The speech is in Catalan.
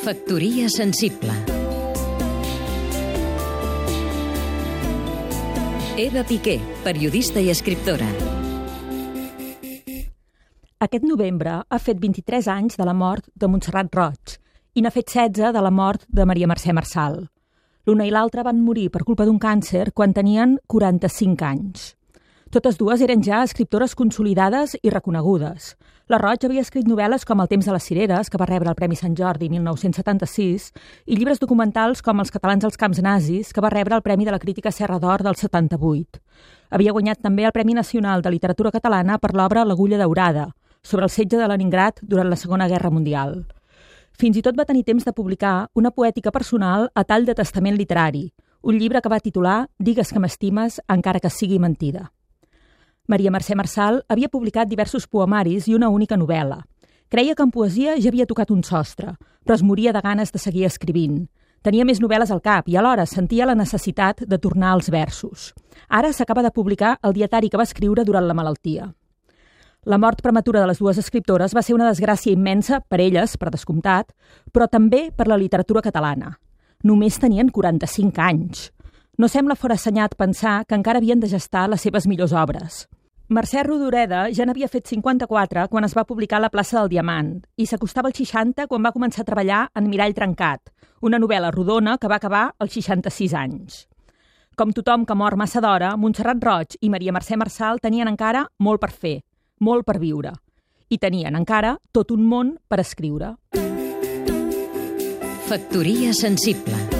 Factoria sensible Eva Piqué, periodista i escriptora. Aquest novembre ha fet 23 anys de la mort de Montserrat Roig i n'ha fet 16 de la mort de Maria Mercè Marçal. L'una i l'altra van morir per culpa d'un càncer quan tenien 45 anys. Totes dues eren ja escriptores consolidades i reconegudes. La Roig havia escrit novel·les com El temps de les cireres, que va rebre el Premi Sant Jordi 1976, i llibres documentals com Els catalans als camps nazis, que va rebre el Premi de la Crítica Serra d'Or del 78. Havia guanyat també el Premi Nacional de Literatura Catalana per l'obra L'agulla daurada, sobre el setge de Leningrad durant la Segona Guerra Mundial. Fins i tot va tenir temps de publicar una poètica personal a tall de testament literari, un llibre que va titular Digues que m'estimes encara que sigui mentida. Maria Mercè Marçal havia publicat diversos poemaris i una única novel·la. Creia que en poesia ja havia tocat un sostre, però es moria de ganes de seguir escrivint. Tenia més novel·les al cap i alhora sentia la necessitat de tornar als versos. Ara s'acaba de publicar el dietari que va escriure durant la malaltia. La mort prematura de les dues escriptores va ser una desgràcia immensa per elles, per descomptat, però també per la literatura catalana. Només tenien 45 anys. No sembla fora assenyat pensar que encara havien de gestar les seves millors obres. Mercè Rodoreda ja n'havia fet 54 quan es va publicar La plaça del Diamant i s'acostava als 60 quan va començar a treballar en Mirall trencat, una novel·la rodona que va acabar als 66 anys. Com tothom que mor massa d'hora, Montserrat Roig i Maria Mercè Marçal tenien encara molt per fer, molt per viure. I tenien encara tot un món per escriure. Factoria sensible